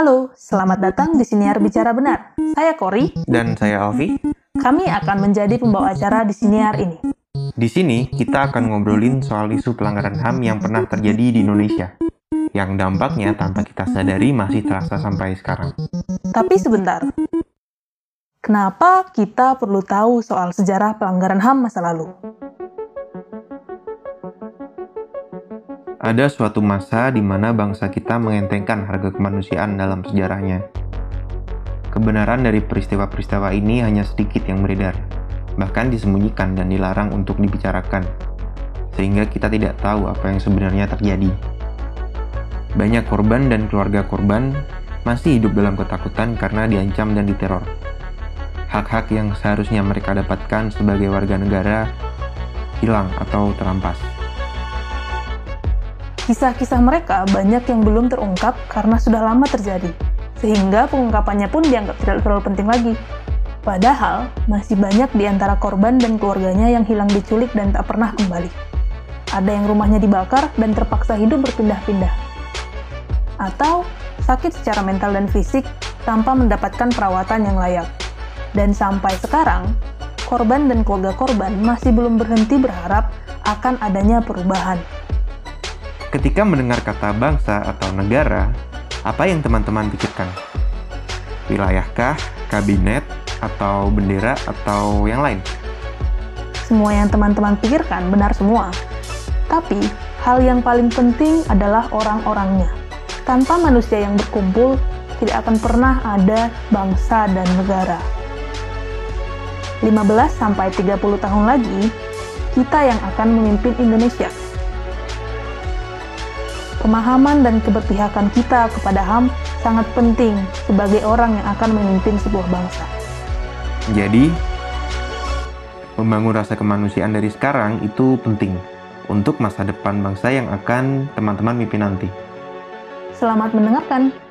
Halo, selamat datang di Siniar Bicara Benar. Saya Kori. Dan saya Alfi. Kami akan menjadi pembawa acara di Siniar ini. Di sini, kita akan ngobrolin soal isu pelanggaran HAM yang pernah terjadi di Indonesia. Yang dampaknya tanpa kita sadari masih terasa sampai sekarang. Tapi sebentar. Kenapa kita perlu tahu soal sejarah pelanggaran HAM masa lalu? Ada suatu masa di mana bangsa kita mengentengkan harga kemanusiaan dalam sejarahnya. Kebenaran dari peristiwa-peristiwa ini hanya sedikit yang beredar, bahkan disembunyikan dan dilarang untuk dibicarakan, sehingga kita tidak tahu apa yang sebenarnya terjadi. Banyak korban dan keluarga korban masih hidup dalam ketakutan karena diancam dan diteror. Hak-hak yang seharusnya mereka dapatkan sebagai warga negara hilang atau terampas. Kisah-kisah mereka banyak yang belum terungkap karena sudah lama terjadi, sehingga pengungkapannya pun dianggap tidak terlalu penting lagi. Padahal, masih banyak di antara korban dan keluarganya yang hilang diculik dan tak pernah kembali. Ada yang rumahnya dibakar dan terpaksa hidup berpindah-pindah. Atau sakit secara mental dan fisik tanpa mendapatkan perawatan yang layak. Dan sampai sekarang, korban dan keluarga korban masih belum berhenti berharap akan adanya perubahan. Ketika mendengar kata bangsa atau negara, apa yang teman-teman pikirkan? Wilayahkah, kabinet, atau bendera, atau yang lain? Semua yang teman-teman pikirkan benar semua. Tapi, hal yang paling penting adalah orang-orangnya. Tanpa manusia yang berkumpul, tidak akan pernah ada bangsa dan negara. 15-30 tahun lagi, kita yang akan memimpin Indonesia Pemahaman dan keberpihakan kita kepada HAM sangat penting sebagai orang yang akan memimpin sebuah bangsa. Jadi, membangun rasa kemanusiaan dari sekarang itu penting untuk masa depan bangsa yang akan teman-teman mimpin nanti. Selamat mendengarkan.